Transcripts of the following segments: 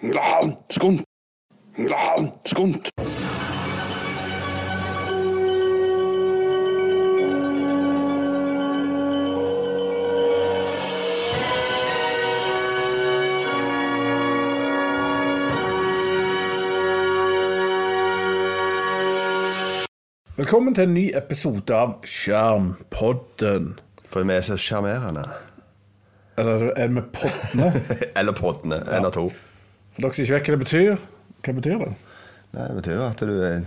Skunt! Skunt! Velkommen til en ny episode av Skjermpodden. For vi er så sjarmerende. Eller er det med poddene? Eller poddene. En av to. For dere som ikke vet hva det betyr, hva betyr det? Nei, Det betyr jo at du er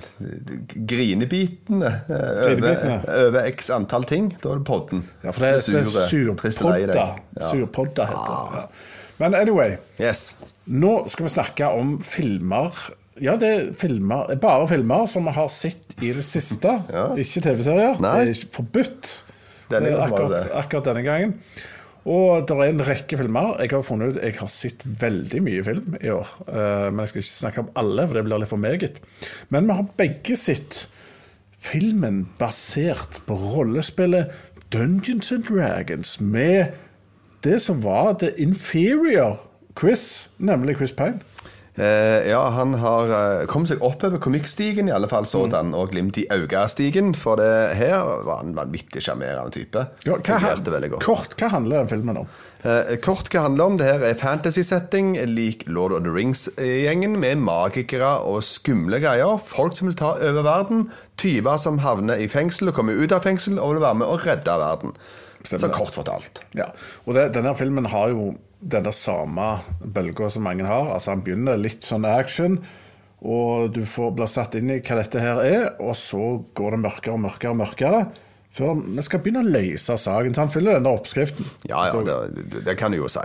grinebitende eh, over, x antall ting. Da er det podden. Ja, for det, det er surpodda. Ja. Surpodda heter det. Ja. Men anyway, Yes. nå skal vi snakke om filmer. Ja, det er filmer, er bare filmer som vi har sett i det siste. Ja. Ikke TV-serier. Det er forbudt Denne eh, akkurat, akkurat denne gangen. Og det er en rekke filmer. Jeg har funnet ut Jeg har sett veldig mye film i år. eh, Men jeg skal ikke snakke om alle, for det blir litt for meget. Men vi har begge sett filmen basert på rollespillet Dungeons and Dragons med det som var The Inferior Chris, nemlig Chris Pine. Eh, ja, han har eh, kommet seg oppover komikkstigen, i alle fall sådan, Mm. og glimt i øyestigen. For det her var en vanvittig sjarmerende type. Ja, hva, kort, hva handler den filmen om? Eh, kort hva handler om, det her er fantasy-setting lik Lord of the Rings-gjengen, med magikere og skumle greier. Folk som vil ta over verden. Tyver som havner i fengsel og kommer ut av fengsel og vil være med å redde verden. Så kort fortalt. Ja, og det, denne filmen har jo den der samme bølga som mange har. Altså Han begynner litt sånn action, og du får bli satt inn i hva dette her er, og så går det mørkere og mørkere og mørkere. Før vi skal begynne å løse saken. Så han fyller den der oppskriften. Ja, ja, det, det- kan du jo si.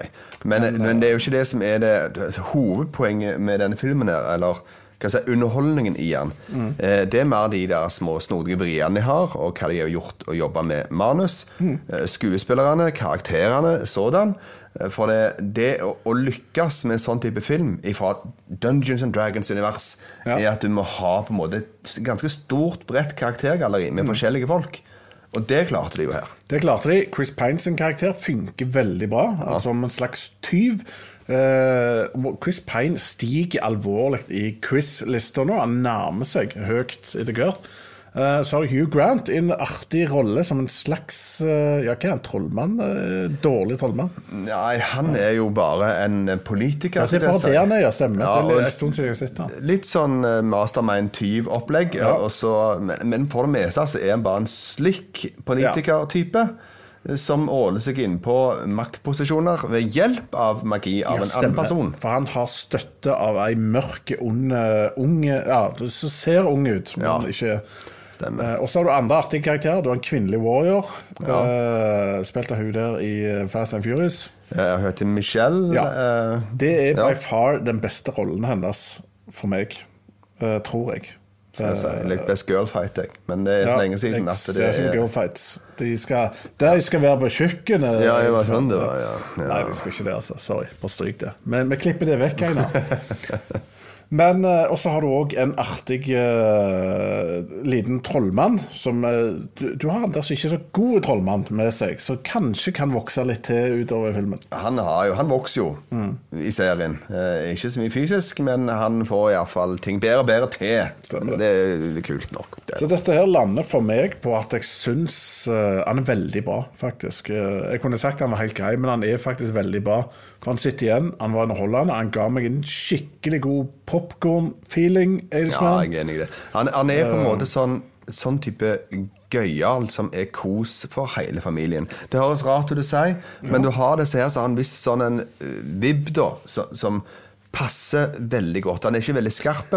Men, men det er jo ikke det som er det, det hovedpoenget med denne filmen her, eller hva si, underholdningen i den. Eh, Det er mer de der små snodige vriene de har, og hva de har gjort å jobbe med manus. Eh, Skuespillerne, karakterene, sådan. Eh, For det, det å, å lykkes med en sånn type film fra Dungeons and Dragons-univers, Ja. er at du må ha på en måte et ganske stort, bredt karaktergalleri med forskjellige folk. Og det klarte de jo her. Det klarte de. Chris Pine sin karakter funker veldig bra, altså som en slags tyv. Eh, Chris Pine stiger alvorlig i Chris-lista nå. Han nærmer seg høyt etter hvert. Eh, så har Hugh Grant i en artig rolle som en slags eh, Ja, hva er han? Trollmann? Eh, dårlig trollmann? Nei, han er jo bare en politiker. Ja, det er bare det han er, ja. Stemmer. Ja, det er en stund siden jeg har sett han. Litt sånn mastermind-tyv-opplegg. Ja. Men, men for det meste så er han bare en slik politikertype. eh, Som åler seg inn på maktposisjoner ved hjelp av magi av Ja, en annen person. For han har støtte av ei mørk, ond unge Ja, som ser ung ut, men Ja. ikke Stemmer. Eh, og så har du andre artige karakterer. Du har en kvinnelig warrior, ja. spilt av hun der i eh, Fast and Furious. Jeg har hørt til Michelle. Ja. eh, Det er Ja. by far den beste rollen hennes for meg, eh, tror jeg. jeg. Litt Best Girl-fight, jeg. Men det er Ja, lenge siden jeg at det som er girlfights. De skal, de skal være på kjøkkenet. Ja, det var sånn det var, ja. ja. Nei, de skal ikke det, altså. Sorry. Bare stryk det. Men vi klipper det vekk, Einar. Men Og så har du òg en artig uh, liten trollmann som eh, du, du har en ikke så god trollmann med seg, som kanskje kan vokse litt til utover filmen. Han, har jo, han vokser jo Mm. i serien. Uh, ikke så mye fysisk, men han får iallfall ting bedre og bedre til. Stemmer Det er kult nok. Det. Så dette her lander for meg på at jeg syns eh, han er veldig bra, faktisk. Eh, jeg kunne sagt han var helt grei, men han er faktisk veldig bra. For han sitter igjen, han var underholdende, han ga meg en skikkelig god popkorn-feeling. Ja, jeg er enig i det. Han, han er på Eh. en måte sånn, sånn type gøyal som er kos for hele familien. Det høres rart ut å si, men du har disse her, så har han visst sånn en uh, vibb, da, som passer veldig godt. Han er ikke veldig skarp.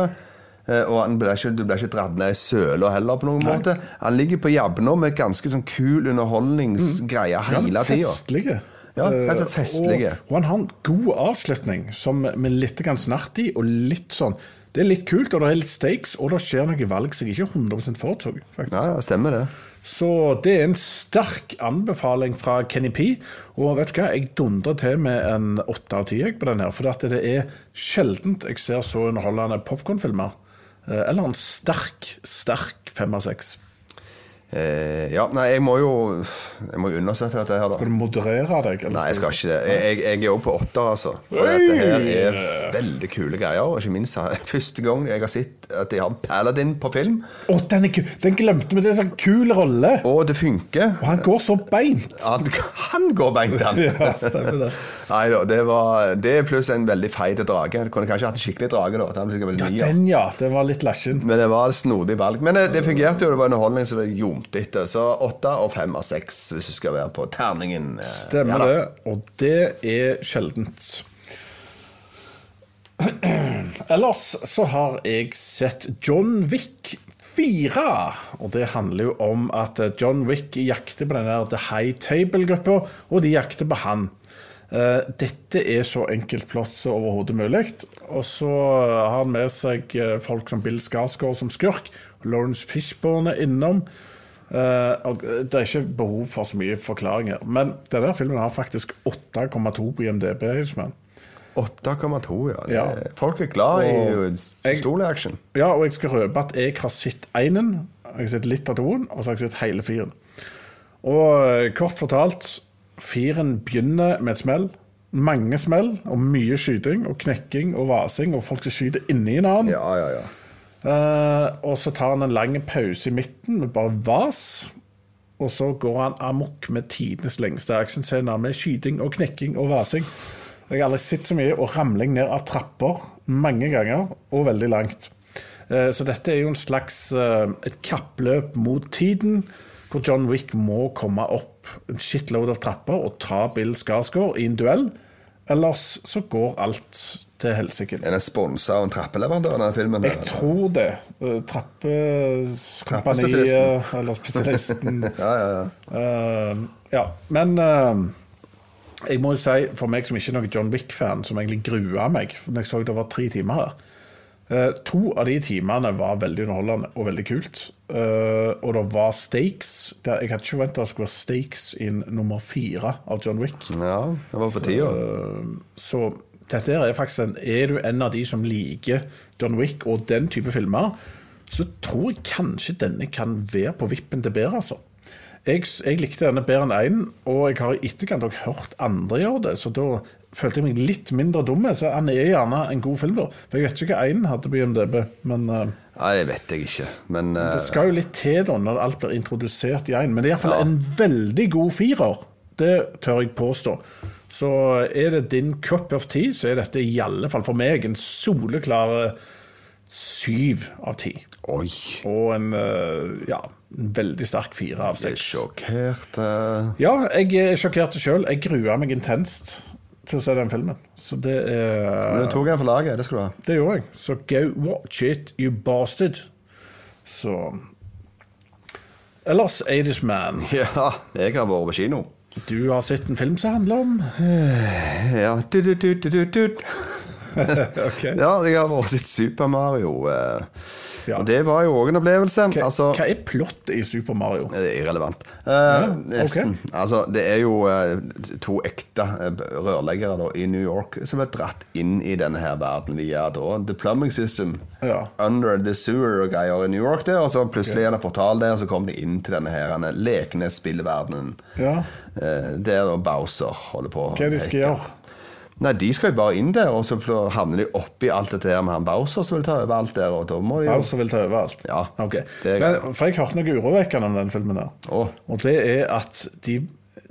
eh, Og han ble ikke, du blir ikke dratt ned i søla heller, på noen måte. Han ligger på jabbene med ganske sånn kul underholdningsgreie Mm. Hele tida. Ja, rett og slett Eh, festlige. Og, og han har en god avslutning, som med litt snert i, og litt sånn Det er litt kult, og det er litt stakes, og det skjer noen valg som jeg ikke er 100 foretok. faktisk. Ja, ja, stemmer det. Så det er en sterk anbefaling fra Kenny P. Og vet du hva, jeg dundrer til med en åtte av ti på den her. For det er sjeldent jeg ser så underholdende popkornfilmer. Eh, Eller en sterk, sterk fem av seks. Eh, ja, nei, jeg må jo Jeg må jo undersøke dette her, da. Skal du moderere deg? Nei, jeg skal ikke det. Jeg, jeg, jeg er jo på åtter, altså. For dette her er veldig kule greier. Og ikke minst første gang jeg har sett at de har Paladin på film, Å, den, er den glemte vi! Det er en sånn kul rolle. og det funker. Og han går så beint. Han, han går beint, han. Ja, stemmer det. Nei da, det var Det pluss en veldig feit drage. Du kunne kanskje hatt en skikkelig drage, da. Den Ja, den, ja. Det var litt lasjen. Men det var et snodig valg. Men det, det fungerte jo, det var underholdning så det ljomte etter. Så åtte og fem av seks, hvis du skal være på terningen. Stemmer ja det. Og det er sjeldent. Ellers så har jeg sett John Wick 4. Og det handler jo om at John Wick jakter på den der The High Table-gruppa, og de jakter på han. Eh, Dette er så enkelt plott som overhodet mulig. Og så har han med seg eh, folk som Bill Skarsgård som skurk. Lawrence Fishburne er innom. Eh, og det er ikke behov for så mye forklaringer. Men denne filmen har faktisk 8,2 på IMDb. Hilsmann. 8,2, ja. Ja. Folk er glad Og i stoleaction. Ja, og jeg skal røpe at jeg har sett einen, jeg har sett litt av toen, og så har jeg sett hele firen. Og eh, kort fortalt, firen begynner med et smell. Mange smell, og mye skyting og knekking og vasing, og folk som skyter inni en annen. Ja, ja, ja. Uh, og så tar han en lang pause i midten med bare vas. Og så går han amok med tidenes lengste actionscener med skyting og knekking og vasing. Jeg har aldri sett så mye og ramling ned av trapper mange ganger, og veldig langt. Eh, Så dette er jo en slags eh, et kappløp mot tiden, hvor John Wick må komme opp en shitload av trapper og ta Bill Skarsgård i en duell. Ellers så går alt til helsike. Er den sponsa av en trappeleverandør, denne filmen? Jeg tror det. Eh, Trappekompaniet eller spesialisten. Ja, ja, ja. Uh, ja. Men eh, jeg må jo si, for meg som ikke er noen John Wick-fan, som egentlig grua meg når jeg så det var tre timer her eh, To av de timene var veldig underholdende og veldig kult. Eh, og det var stakes. Jeg hadde ikke forventa det skulle være stakes i nummer fire av John Wick. ja, det var på tida. Så dette er faktisk en, Er du en av de som liker John Wick og den type filmer, så tror jeg kanskje denne kan være på vippen til bedre, altså. Jeg, jeg likte denne bedre enn én, og jeg har i etterkant også hørt andre gjøre det, så da følte jeg meg litt mindre dum. Så han er gjerne en god film, da. For jeg vet ikke hva én hadde på IMDb, men uh, Nei, det vet jeg ikke. Men uh, det skal jo litt til da når alt blir introdusert i én. Men det er iallfall en veldig god firer. Det tør jeg påstå. Så er det din cup of tea, så er dette i alle fall for meg en soleklar eh, syv av ti. Oi. Og en uh, ja, veldig sterk fire av seks. sjokkert. eh. Ja, jeg er sjokkert sjøl. Jeg grua meg intenst til å se den filmen. Så det er Men du tok en for laget, det skal du ha. Det gjorde jeg. Så go watch it, you bastard. Så Ellers, Adish Man. Ja, jeg har vært på kino. Du har sett en film som handler om Ja, du, du, du, du, du, du. okay. ja jeg har vært sett Super Mario. eh, Ja. Og det var jo òg en opplevelse. Hva, Altså hva er plottet i Super Mario? Det er irrelevant. Eh, nesten. Altså, det er jo eh, to ekte eh, rørleggere da, i New York som ble dratt inn i denne her verden via da, the plumbing system Ja. under the sewer og greier i New York. der, Og så plutselig er det en portal der, og så kom de inn til denne her lekne spillverdenen. Ja. Eh, der da Bowser holder på. Hva er det de skal gjøre? Nei, De skal jo bare inn der, og så havner de oppi alt dette her med han Bowser som vil ta over alt der. og da må de jo... Bowser vil ta over alt? Ja, Ok. Men, for jeg hørte noe urovekkende om den filmen. der Oh. Og det er at de,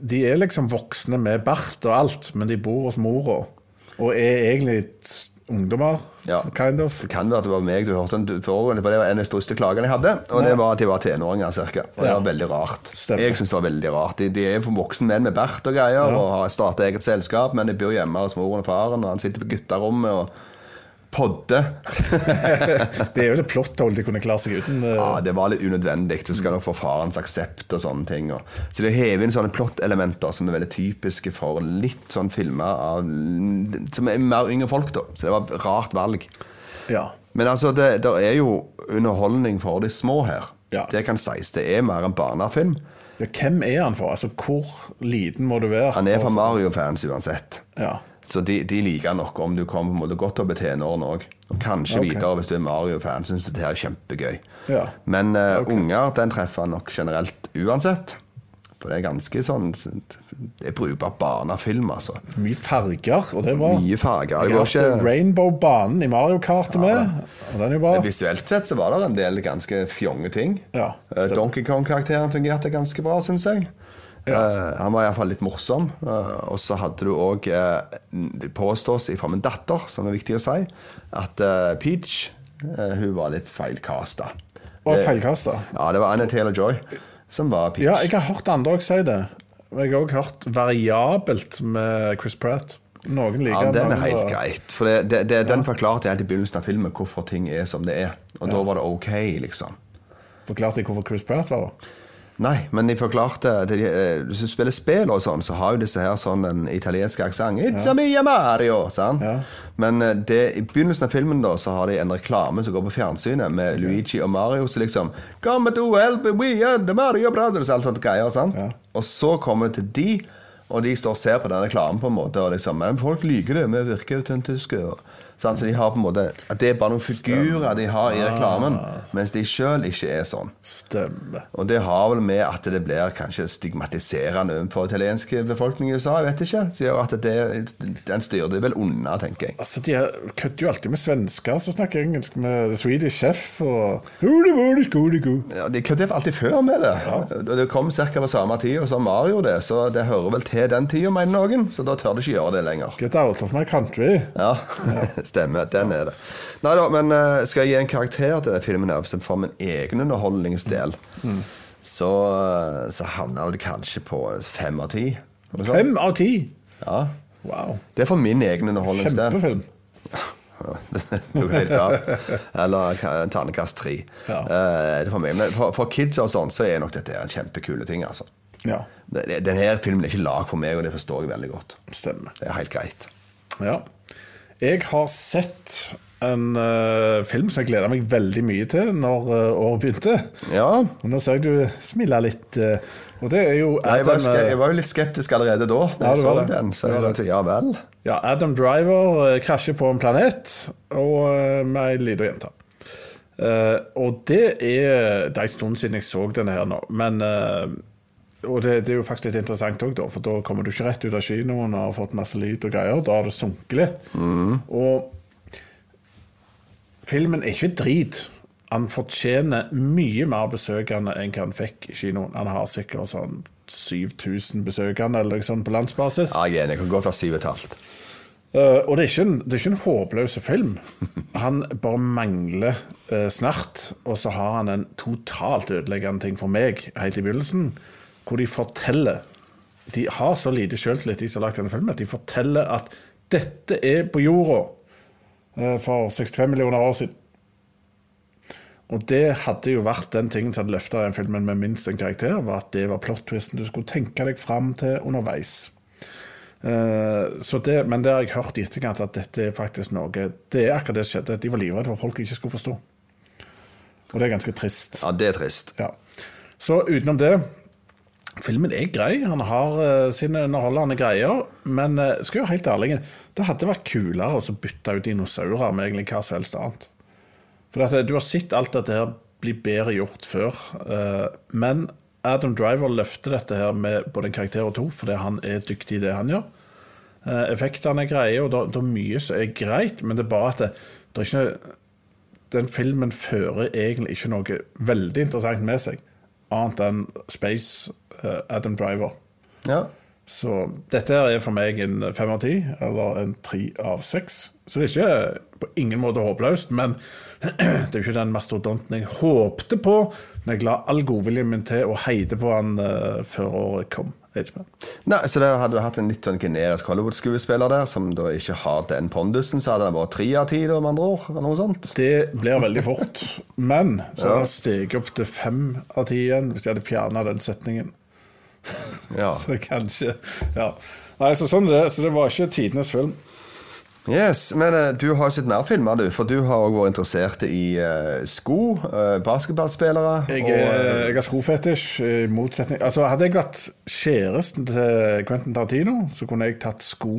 de er liksom voksne med bart og alt, men de bor hos mora og er egentlig ungdommer, Ja. kind of. Det kan være at det var meg du hørte den foregående for Det var en av de største klagene jeg hadde. Og det var at de var tenåringer, cirka. Og det var veldig rart. Stemmer. Jeg syns det var veldig rart. De, de er voksne menn med bart og greier og har starta eget selskap, men de bor hjemme hos moren og faren, og han sitter på gutterommet og podder. Det er jo det plot-hole de kunne klare seg uten. eh, Ja, det var litt unødvendig. Du skal nok få farens aksept og sånne ting. Så det hever inn sånne plot-elementer som er veldig typiske for litt sånn filmer av, som er mer yngre folk, da. Så det var et rart valg. Ja. Men altså, det, det er jo underholdning for de små her. Ja. Det kan sies. Det er mer en barnefilm. ja. Hvem er han for? Altså, Hvor liten må du være? Han er for- Mario-fans uansett. Ja. Så de, de liker nok om du kommer på en måte godt opp i tenårene òg. Og kanskje okay. videre hvis du er Mario-fan. Syns det her er kjempegøy. Ja. Men eh, unger den treffer han nok generelt uansett. For det er ganske sånn Det er brukbar barnefilm, altså. Mye farger, og det er bra. Mye farger. Jeg ikke Rainbow-banen i Mario Kart med, og den er bra. Visuelt sett så var det en del ganske fjonge ting. Ja, Eh. Donkey Kong-karakteren fungerte ganske bra, syns jeg. Eh, han var iallfall litt morsom. Uh, og så hadde du òg Det påstås fra min datter, som er viktig å si, at Peach hun var litt feilkasta. Og feilkasta. Ja, det var Anna Taylor-Joy som var Peach. Ja, jeg har hørt andre òg si det. Jeg har òg hørt variabelt med Chris Pratt. Noen liker Ja, den er helt greit. For det, det, det, Den forklarte helt i begynnelsen av filmen hvorfor ting er som det er. Og da var det ok, liksom. Forklarte jeg hvorfor Chris Pratt var der? Nei, men de forklarte at eh, Hvis du spiller spill og sånn, så har jo disse her sånn en italiensk aksent. It's a mia Mario! Sant? Ja. Men eh, det, i begynnelsen av filmen da, så har de en reklame som går på fjernsynet med Luigi og Mario. Så liksom Come to help, we are the Mario Brothers! Alt sånt greier. Sant? Ja. Og så kommer vi til de, og de står og ser på den reklamen på en måte. Og liksom, men folk liker det, vi virker autentiske. Og? Så de har på en måte Det er bare noen figurer de har i reklamen, mens de sjøl ikke er sånn. Stemmer. Og det har vel med at det blir kanskje stigmatiserende overfor italiensk befolkning i USA. Jeg vet ikke. Så at det, den styrer det vel unna, tenker jeg. Altså, De er- kødder jo alltid med svensker som snakker engelsk, med Swedish Chef og. Ja, de kødder alltid før med det. Ja. Det kom ca. på samme tid som Mario, det, så det hører vel til den tida, mener noen. Så da tør de ikke gjøre det lenger. Get out of my country. Ja, stemmer. Den er det. Nei da, men uh, skal jeg gi en karakter til den filmen her, for min egen underholdningsdel, så, eh, så havner jeg vel kanskje på fem av ti. Fem av ti! Ja. Wow. Det er for min egen underholdningsdel. Kjempefilm. Er. Eller ka- ternekast tre. Ja. Uh, det for, meg. Men for, for kids og sånn, så er nok dette en kjempekule ting. altså. Ja, Denne filmen er ikke lag for meg, og det forstår jeg veldig godt. stemmer. Det er helt greit. Ja. Jeg har sett en uh, film som jeg gleda meg veldig mye til når uh, året begynte. Ja, Og nå ser jeg du smiler litt. Uh, og det er jo jeg var, Adam, eh, jeg var jo litt skeptisk allerede da. Ja, jeg så det. den, så jeg var var til, ja vel. ja, Adam Driver krasjer på en planet og med ei lita jente. Og det er Det er en stund siden jeg så denne her nå, men og det, det er jo faktisk litt interessant òg, for da kommer du ikke rett ut av kinoen og har fått masse lyd og greier. Da har det sunket litt. Og filmen er ikke drit. Han fortjener mye mer besøkende enn hva han fikk i kinoen. Han har sikkert sånn 7000 besøkende eller sånt på landsbasis. Ja, jeg er enig. Kan godt et halvt. Eh, og det er, ikke en, det er en håpløs film. Han bare mangler uh, snart. og så har han en totalt ødeleggende ting for meg helt i begynnelsen, hvor de forteller De har så lite sjøltillit, de som har lagd denne filmen, at de forteller at dette er på jorda eh, for 65 millioner år siden. Og det hadde jo vært den tingen som hadde løfta den filmen med minst en karakter, var at det var plot-twisten du skulle tenke deg fram til underveis. Så det, men det har jeg hørt i etterkant at dette er faktisk noe Det er akkurat det som skjedde. De var livredde for at folk ikke skulle forstå. Og det er ganske trist. Ja, det er trist. Ja. Så utenom det Filmen er grei. Han har uh, sine underholdende greier. Men uh, skal jo helt ærlig, det hadde vært kulere å bytte ut dinosaurer med egentlig hva som helst annet. For at, eh, du har sett alt dette her bli bedre gjort før. Uh, men Adam Driver løfter dette her med både en karakter og to, fordi han er dyktig i det han gjør. Uh, effektene er greie, og det er mye som er greit, men det er bare at det, det er ikke den filmen fører egentlig ikke noe veldig interessant med seg, annet enn Space, eh, Adam Driver. Ja. Så dette her er for meg en fem av ti, eller en tre av seks. Så det er ikke på ingen måte håpløst, men det er jo ikke den mastodonten jeg håpte på, men jeg la all godviljen min til å heide på han uh, før året kom. Nei, så der hadde du hatt en litt sånn generisk Hollywood-skuespiller der, som da ikke har den pondusen, så hadde han vært tre av ti, om med andre ord? Eller noe sånt? Det blir veldig fort, men så har det steget opp til fem av ti igjen hvis jeg hadde fjerna den setningen. Ja. Så kanskje Ja. Nei, så sånn er det. Så det var ikke tidenes film. Yes, Men uh, du har jo sett mer filmer, du. For du har òg vært interessert i uh, sko, uh, basketballspillere Jeg, og er- jeg har skofetisj, i motsetning Altså, hadde jeg vært kjæresten til Quentin Tarantino, så kunne jeg tatt sko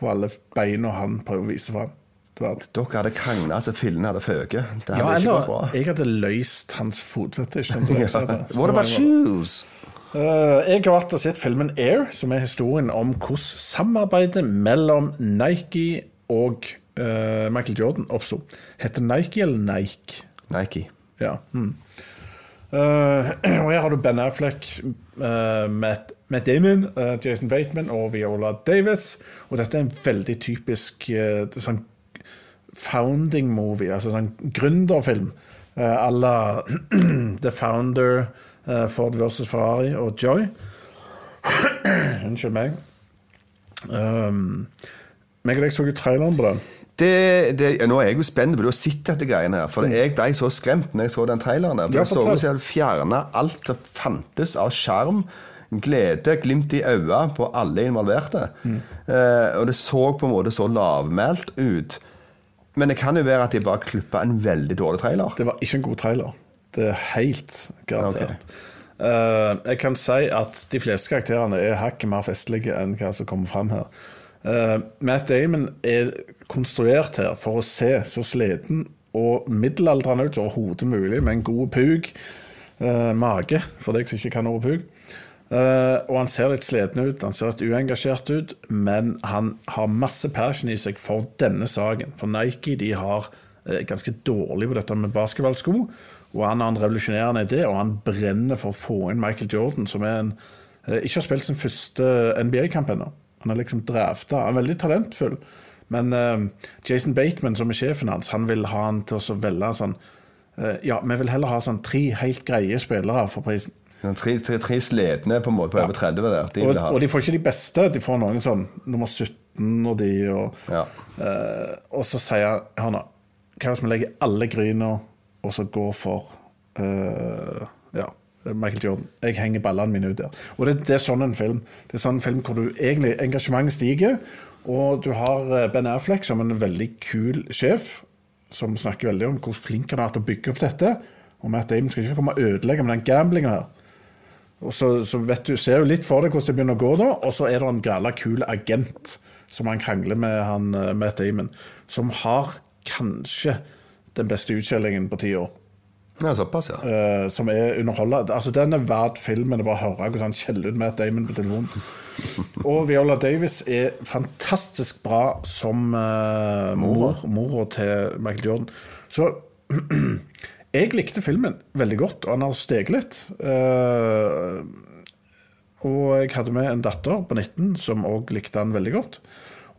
på alle beina han prøver å vise fram. Dere hadde krangla så fillene hadde føket. Det hadde Ja, ikke gått bra. jeg hadde løst hans fotfetisj. Ja. What about shoes? Eh, jeg har vært og sett filmen Air, som er historien om hvordan samarbeidet mellom Nike og uh, Michael Jordan oppsto. Heter Nike eller Nike? Nike. Ja. Mm. Uh, og her har du Ben Affleck, uh, Matt, Matt Damon, uh, Jason Bateman og Viola Davis. Og dette er en veldig typisk sånn founding movie, altså sånn gründerfilm. Uh, à la The Founder, Ford versus Ferrari og Joy. Unnskyld meg. Um, meg og deg så jo traileren på den. Det, det, nå er jeg jo spent på det Å sitte etter greiene her. For jeg ble så skremt når jeg så den traileren. der. for Ja, for så ut som jeg fjerna alt som fantes av sjarm. Glede, glimt i øya på alle involverte. Mm. Eh, og det så på en måte så lavmælt ut. Men det kan jo være at de bare klippa en veldig dårlig trailer. Det var ikke en god trailer. Det er helt garantert. Eh, jeg kan si at de fleste karakterene er hakket mer festlige enn hva som kommer fram her. Uh, Matt Damon er konstruert her for å se så sliten og middelaldrende ut som overhodet mulig, med en god pug, Uh, mage, for deg som ikke kan noe pug. Eh, og han ser litt sliten ut, han ser litt uengasjert ut, men han har masse passion i seg for denne saken. For Nike de har eh, ganske dårlig på dette med basketballsko, og han har en revolusjonerende idé, og han brenner for å få inn Michael Jordan, som er en, eh, ikke har spilt sin første NBA-kamp ennå. Han er liksom drafta, han er veldig talentfull. Men uh, Jason Bateman, som er sjefen hans, han vil ha han til å velge sånn uh, Ja, vi vil heller ha sånn tre helt greie spillere for prisen. Tre, tre, tre på en måte på over 30 der. De Og, og de får ikke de beste, de får noen sånn nummer 17 og de og, Ja. uh, og så sier han Hør nå, hva hvis vi legger alle gryna og så går for uh, ja, Michael Jordan. Jeg henger ballene mine ut der. Og det, det er sånn en film. Det er sånn en film hvor du egentlig engasjementet stiger, og du har eh, Ben Affleck som en veldig kul sjef, som snakker veldig om hvor flink han er til å bygge opp dette. Og Matt Damon skal ikke komme og ødelegge med den gamblinga her. Og så, så du, ser du litt for deg hvordan det begynner å gå, da, og så er det en græla kul agent som han krangler med han eh, Matt Damon, som har kanskje den beste utskjellingen på ti år. ja, såpass, ja. Uh, som er underholdende. Altså, den er verdt filmen. å bare høre hvordan han skjeller ut Matt Damon på telefonen. Og Viola Davis er fantastisk bra som uh, mor, mora til Michael Jordan. Så jeg likte filmen veldig godt, og han har steget litt. Uh, og jeg hadde med en datter på 19 som òg likte han veldig godt.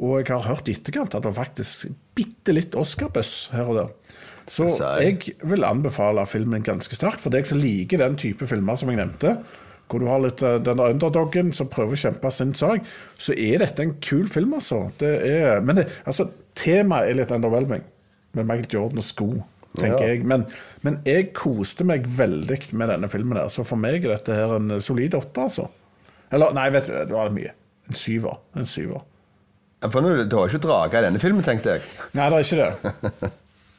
Og jeg har hørt i etterkant at det faktisk bitte litt Oscar-buss her og der. Så jeg vil anbefale filmen ganske sterkt. For deg som liker den type filmer som jeg nevnte, hvor du har litt eh, den der underdoggen som prøver å kjempe sin sak, så er dette en kul film, altså. Det er, men det, altså, temaet er litt underwhelming, med Michael Jordan og sko, tenker Ja. jeg. Men, men jeg koste meg veldig med denne filmen, der, så for meg er dette her en solid åtte, altså. Eller nei, vet du, det var mye. En syver. En syver. For nå, Du har ikke drager i denne filmen, tenkte jeg. Nei, det er ikke det.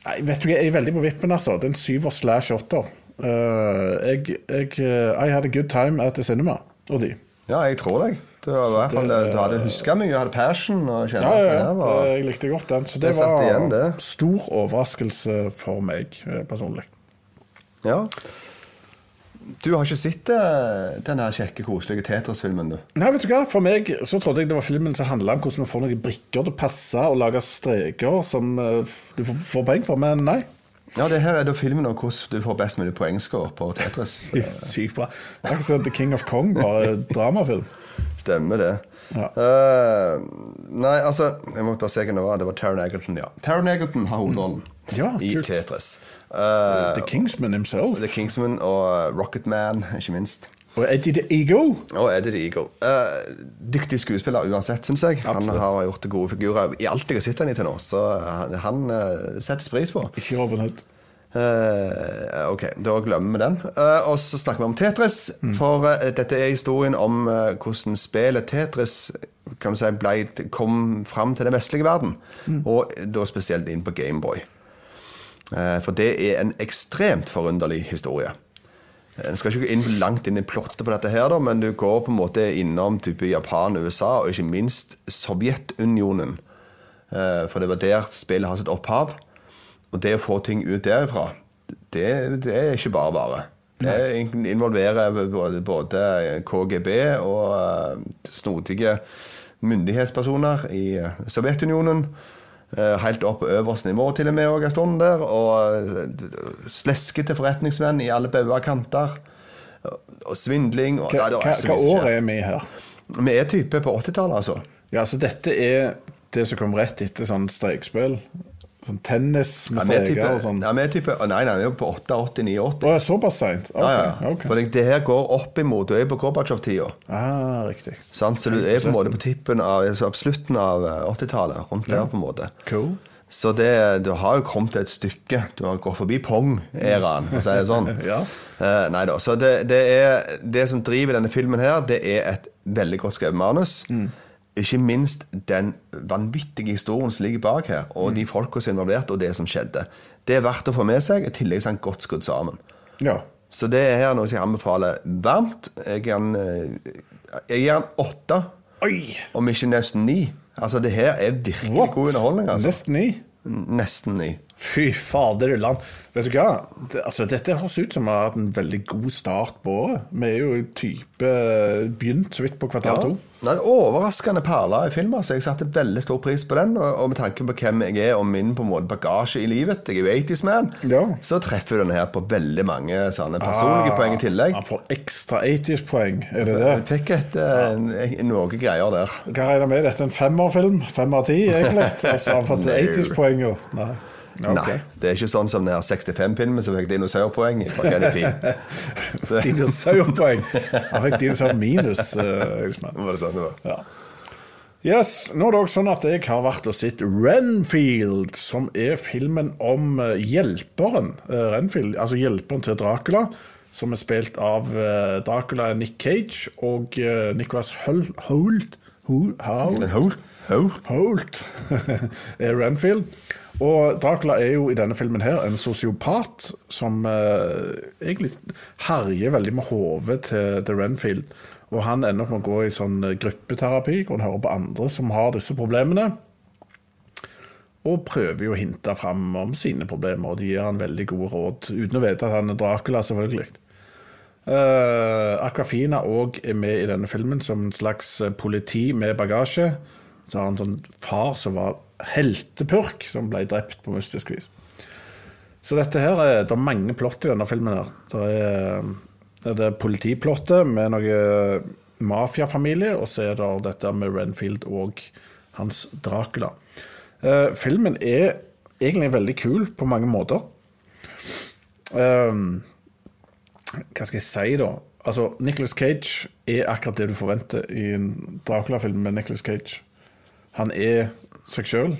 Nei, vet du, Jeg er veldig på vippen, altså. Det er en syver slash åtter. Uh, jeg, jeg I had a good time at the cinema. Og de. Ja, jeg tror deg. Du, var i hvert fall, du hadde huska mye, hadde passion. og Ja, ja, ja, det var... Jeg likte godt den. Så det, Det var igjen, det. stor overraskelse for meg eh, personlig. Ja. Du har ikke sett eh, den kjekke, koselige Tetris-filmen, du? Nei, vet du hva? For meg så trodde jeg det var filmen som handla om hvordan vi får noen brikker til å passe og lage streker som eh, du får, poeng for, men nei. Ja, det her er da filmen om hvordan du får best mulig poengscore på Tetris. Sykt bra. Ikke sånn The King of Kong, bare dramafilm. Stemmer det. Ja. Eh, nei, altså Jeg må bare se hva det var. Det var Taron Egerton, ja. Taron Egerton har hovedrollen Ja, i. Tetris. Uh, The Kingsman himself. The Kingsman og Rocketman, ikke minst. Og Eddie the Eagle. Og Eddie the Eagle. Uh, dyktig skuespiller uansett, syns jeg. Han har gjort gode figurer i alt jeg har sett han i til nå, så han, han eh, settes pris på. Ikke Robin Hood. Eh, ok, da glemmer vi den. Uh, og så snakker vi om Tetris. For uh, dette er historien om hvordan spillet Tetris kan du si, ble, kom fram til den vestlige verden. Og da spesielt inn på Gameboy. Uh, for det er en ekstremt forunderlig historie. Jeg skal ikke gå inn langt inn i plottet på dette, her da, men du går på en måte innom type Japan, USA og ikke minst Sovjetunionen. For det var der spillet har sitt opphav. Og det å få ting ut derifra, det, det er ikke bare bare. Det involverer både, både KGB og eh, snodige myndighetspersoner i eh, Sovjetunionen. Eh, Helt opp på øverste nivå til og med òg en stund der. Og sleskete forretningsmenn i alle bauger kanter. Og- svindling. Og, Hva, Nei, hva, år er vi her? Vi er type på 80-tallet, altså. Ja, så dette er det som kom rett etter sånn strekspill. Sånn tennis med Ja, er streker og sånn. ja, vi er type Nei, nei, vi er på 88, 89. Å, ja, såpass seint? Okay, Ja, ja. Okay. For det, det her går opp imot Du er på Gorbatsjov-tida. Ah, riktig. Sånn, Så du er på en måte på tippen av slutten av eh, 80-tallet. Rundt der, på en måte. Cool. Så det, du har jo kommet et stykke. Du har gått forbi Pong-æraen, for å si det sånn. Ja. Uh, nei da. Så det, det, er, det som driver denne filmen her, det er et veldig godt skrevet manus. Mm. Ikke minst den vanvittige historien som ligger bak her, og Mm. de folka som er involvert, og det som skjedde. Det er verdt å få med seg, i tillegg er den godt skrudd sammen. Ja. Så det er her noe jeg anbefaler varmt. Jeg gir den, eh, jeg gir den åtte, om ikke nesten ni. Altså, det her er virkelig What? god underholdning. Altså. Nesten ni? Nesten ni. Fy fader land. Vet du hva? Det, altså, dette høres ut som vi har hatt en veldig god start på året. Vi er jo i type eh, begynt så vidt på kvartal to. er en overraskende perler i filmen, så jeg satte veldig stor pris på den. Og med tanke på hvem jeg er og min på en måte bagasje i livet, jeg er jo 80's man, ja. så treffer den her på veldig mange sånne personlige ah, poeng i tillegg. Han får ekstra 80's-poeng, er det det? Jeg fikk et, eh, ja. noe greier der. Hva regner med? Dette er en femmerfilm? Fem av ti, egentlig? Og så har han fått 80's-poenga. Okay. Nei. Det er ikke sånn som den 65-filmen som fikk dinosaurpoeng fra Kenny dinosaurpoeng? Han fikk dinosaur minus, uh, eh, Var det sånn det var? Ja. Yes, nå er det også sånn at Jeg har vært og sett Renfield, som er filmen om eh, hjelperen eh, Renfield, altså hjelperen til Dracula, som er spilt av Dracula Nick Cage og Nicholas Holt Holt. Holt. Holt Renfield. Og Dracula er jo i denne filmen her en sosiopat som eh, egentlig herjer veldig med hodet til, til Renfield. Og han ender opp med å gå i sånn eh, gruppeterapi, hvor han hører på andre som har disse problemene. Og prøver jo å hinte fram om sine problemer, og de gir han veldig gode råd. Uten å vite at han er Dracula, selvfølgelig. Uh, Aquafina òg er med i denne filmen som en slags eh, politi med bagasje. Så har han sånn far som var heltepurk, som ble drept på mystisk vis. Så dette her er, det er mange plott i denne filmen. her. Det er, det er politiplottet med noe mafiafamilie, og så er det dette med Renfield og hans Dracula. Uh, filmen er egentlig veldig kul på mange måter. Um, hva skal jeg si, da? Altså, Nicholas Cage er akkurat det du forventer i en Dracula-film med Nicholas Cage. Han er seg sjøl.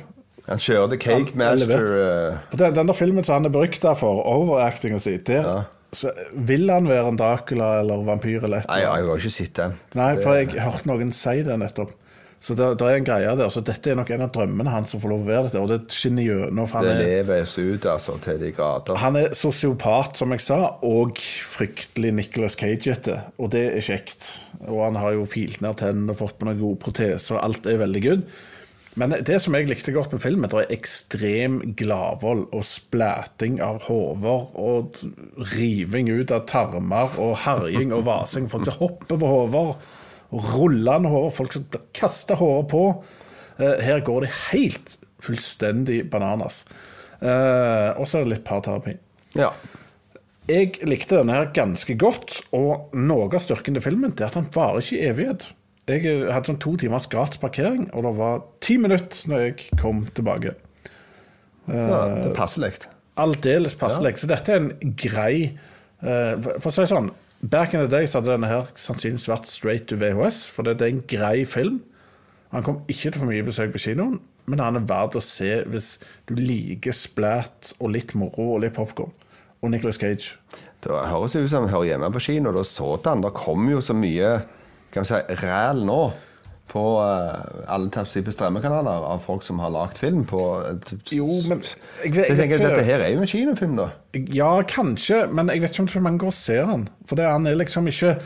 Han The Cake Han er Master eh, For den, den der filmen som han er berykta for, overactinga si, der så vil han være en Dracula eller vampyr eller et Nei, jeg har ikke sett den. Nei, for jeg hørte noen si det nettopp. Så det, det er en greie der. Så dette er nok en av drømmene hans som får lov å være dette, og det skinner gjennom. Det er, leves ut altså, til de grader. han er sosiopat, som jeg sa, og fryktelig Nicholas Cage-ete. Og det er kjekt. Og han har jo filt ned tennene og fått på noen gode proteser. Alt er veldig good. Men det som jeg likte godt med filmen, det er ekstrem gladvold og splæting av hoder og riving ut av tarmer og herjing og vasing. Folk som hopper på hoder, rullende hår, folk som kaster håret på. Eh, Her går det helt fullstendig bananas. Eh, og så er det litt parterapi. Ja. Jeg likte denne her ganske godt, og noe av styrken til filmen det er at den varer ikke i evighet. Jeg eh, hadde sånn to timers gratis parkering, og det var ti minutter når jeg kom tilbake. Så det er passelig? Aldeles passelig. Så dette er en grei eh, For for å si det sånn, back in the day så hadde denne her sannsynligvis vært straight to VHS, for det, er en grei film. Han kom ikke til for mye besøk på kinoen, men han er verdt å se hvis du liker splat og litt moro og litt popkorn. Og Nicholas Cage. Det høres ut som han hører hjemme på kino. Da så han. Det kommer jo så mye kan vi si, ræl nå på eh, alle typer strømmekanaler av folk som har lagd film på eh, Jo, men jeg, Så jeg tenker at dette her er jo en kinofilm, da. Ja, kanskje, men jeg vet ikke om så mange går og ser den. For det, han er liksom ikke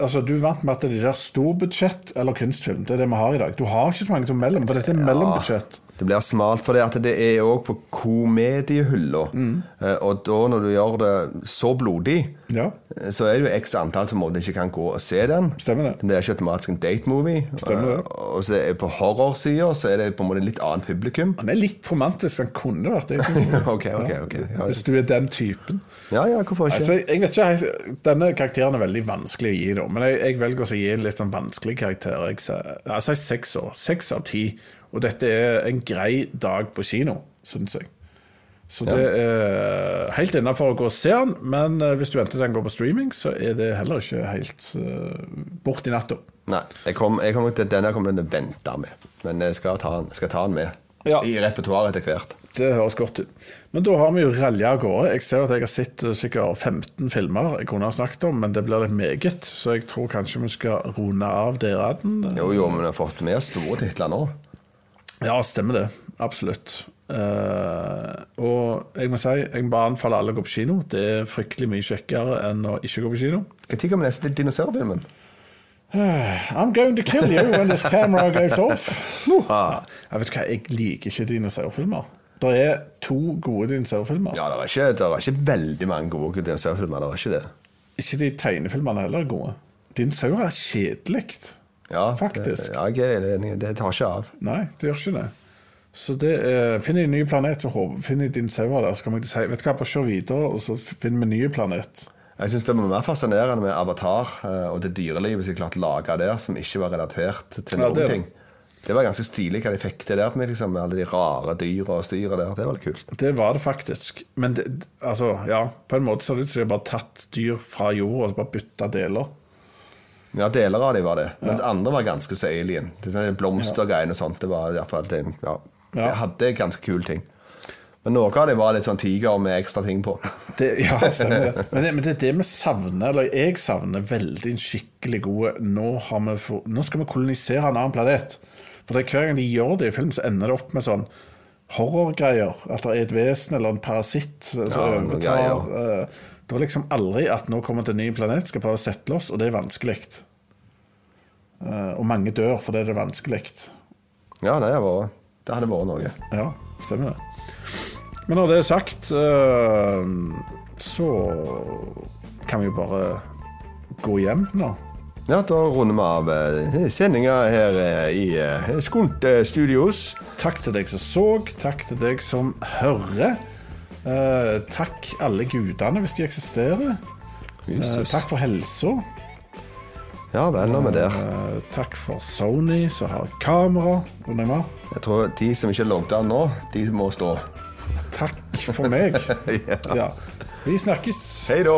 Altså, Du er vant med at det er storbudsjett eller kunstfilm. Det er det vi har i dag. Du har ikke så mange som mellom, for dette er mellombudsjett. Det blir smalt For det, at det er òg på komediehylla. Mm. Eh, Og da når du gjør det så blodig, Ja, eh, så er det jo x antall som ikke kan gå og se den. stemmer det. Det blir ikke automatisk en date-movie. Stemmer det. Eh, Og så er det på horrorsida så er det på en måte litt annet publikum. Han er litt romantisk. Han kunne vært det. okay, okay, okay. Ja, Hvis du er den typen. ja, ja hvorfor ikke? Altså, jeg, vet ikke, Denne karakteren er veldig vanskelig å gi, da, men jeg, jeg velger å gi en litt sånn vanskelig karakter. Jeg sier jeg sier seks år. Seks av ti. Og dette er en grei dag på kino, syns jeg. Så det er helt innafor å gå og se den, men eh, hvis du venter til den går på streaming, så er det heller ikke helt uh, bort i natta. Nei, jeg kom, jeg kom til denne kommer jeg til å vente med. Men jeg skal ta den, skal ta den med Ja. i repertoaret etter hvert. Det høres godt ut. Men da har vi jo ralja av gårde. Jeg ser at jeg har sett eh, sikkert 15 filmer jeg kunne ha snakket om, men det blir litt meget, så jeg tror kanskje vi skal runde av deraden. Jo, jo, men vi har fått med store titler nå. Ja, stemmer det. Absolutt. Uh, og jeg må si, jeg må bare anbefale alle å gå på kino. Det er fryktelig mye kjekkere enn å ikke gå på kino. Når kommer neste dinosaurfilmen? I'm going to kill you when this camera goes off. Jeg vet hva, jeg liker ikke dinosaurfilmer. Det er to gode dinosaurfilmer. Ja, det er ikke, det er ikke veldig mange gode dinosaurfilmer. Det er ikke det. Ikke de tegnefilmene heller er gode. Dinosaurer er kjedelig. Ja, Faktisk. Det, ja, jeg er enig. Det tar ikke av. Nei, det gjør ikke det. Så det er, Finner jeg en ny planet, så finner din dinosaurer der, så kan jeg til si vet du hva, bare kjør videre, og så finner vi en ny planet. Jeg syns det var mer fascinerende med Avatar eh, og det dyrelivet som de klarte å lage der, som ikke var relatert til Ja, noen det er ting. Det var ganske stilig hva de fikk til der, med liksom, alle de rare dyra og styret der. Det var litt kult. Det var det faktisk. Men det, altså, ja, på en måte ser det ut som de har bare tatt dyr fra jorda og så bare bytta deler. Ja, deler av dem var det. Mens andre var ganske så alien. Var Blomstergreiene og sånt. Det var i hvert fall det, ja, Ja. det hadde ganske kule ting. Men noe av det var litt sånn tiger med ekstra ting på. Det, ja, stemmer det. Men, det. men det er det vi savner, eller jeg savner veldig en skikkelig gode nå, for, nå skal vi kolonisere en annen planet. For det er hver gang de gjør det i film, så ender det opp med sånn horrorgreier. At det er et vesen eller en parasitt som Ja, overtar. Det er liksom aldri at nå kommer til en ny planet, skal prøve å sette oss, og det er vanskelig. Eh, Og mange dør fordi det er vanskelig. Ja, det, var, det hadde vært noe. Ja, stemmer det. Men når det er sagt, eh, så kan vi jo bare gå hjem nå. Ja, da runder vi av eh, sendinga her i Skunt Studios. Takk til deg som så, takk til deg som hører. Eh, takk alle gudene, hvis de eksisterer. Jesus. takk for helsa. Ja vel, nå er vi der. Uh, takk for Sony, som har kamera. Jeg tror de som ikke logget av nå, de må stå. Takk for meg. ja. Vi snakkes. Hei da.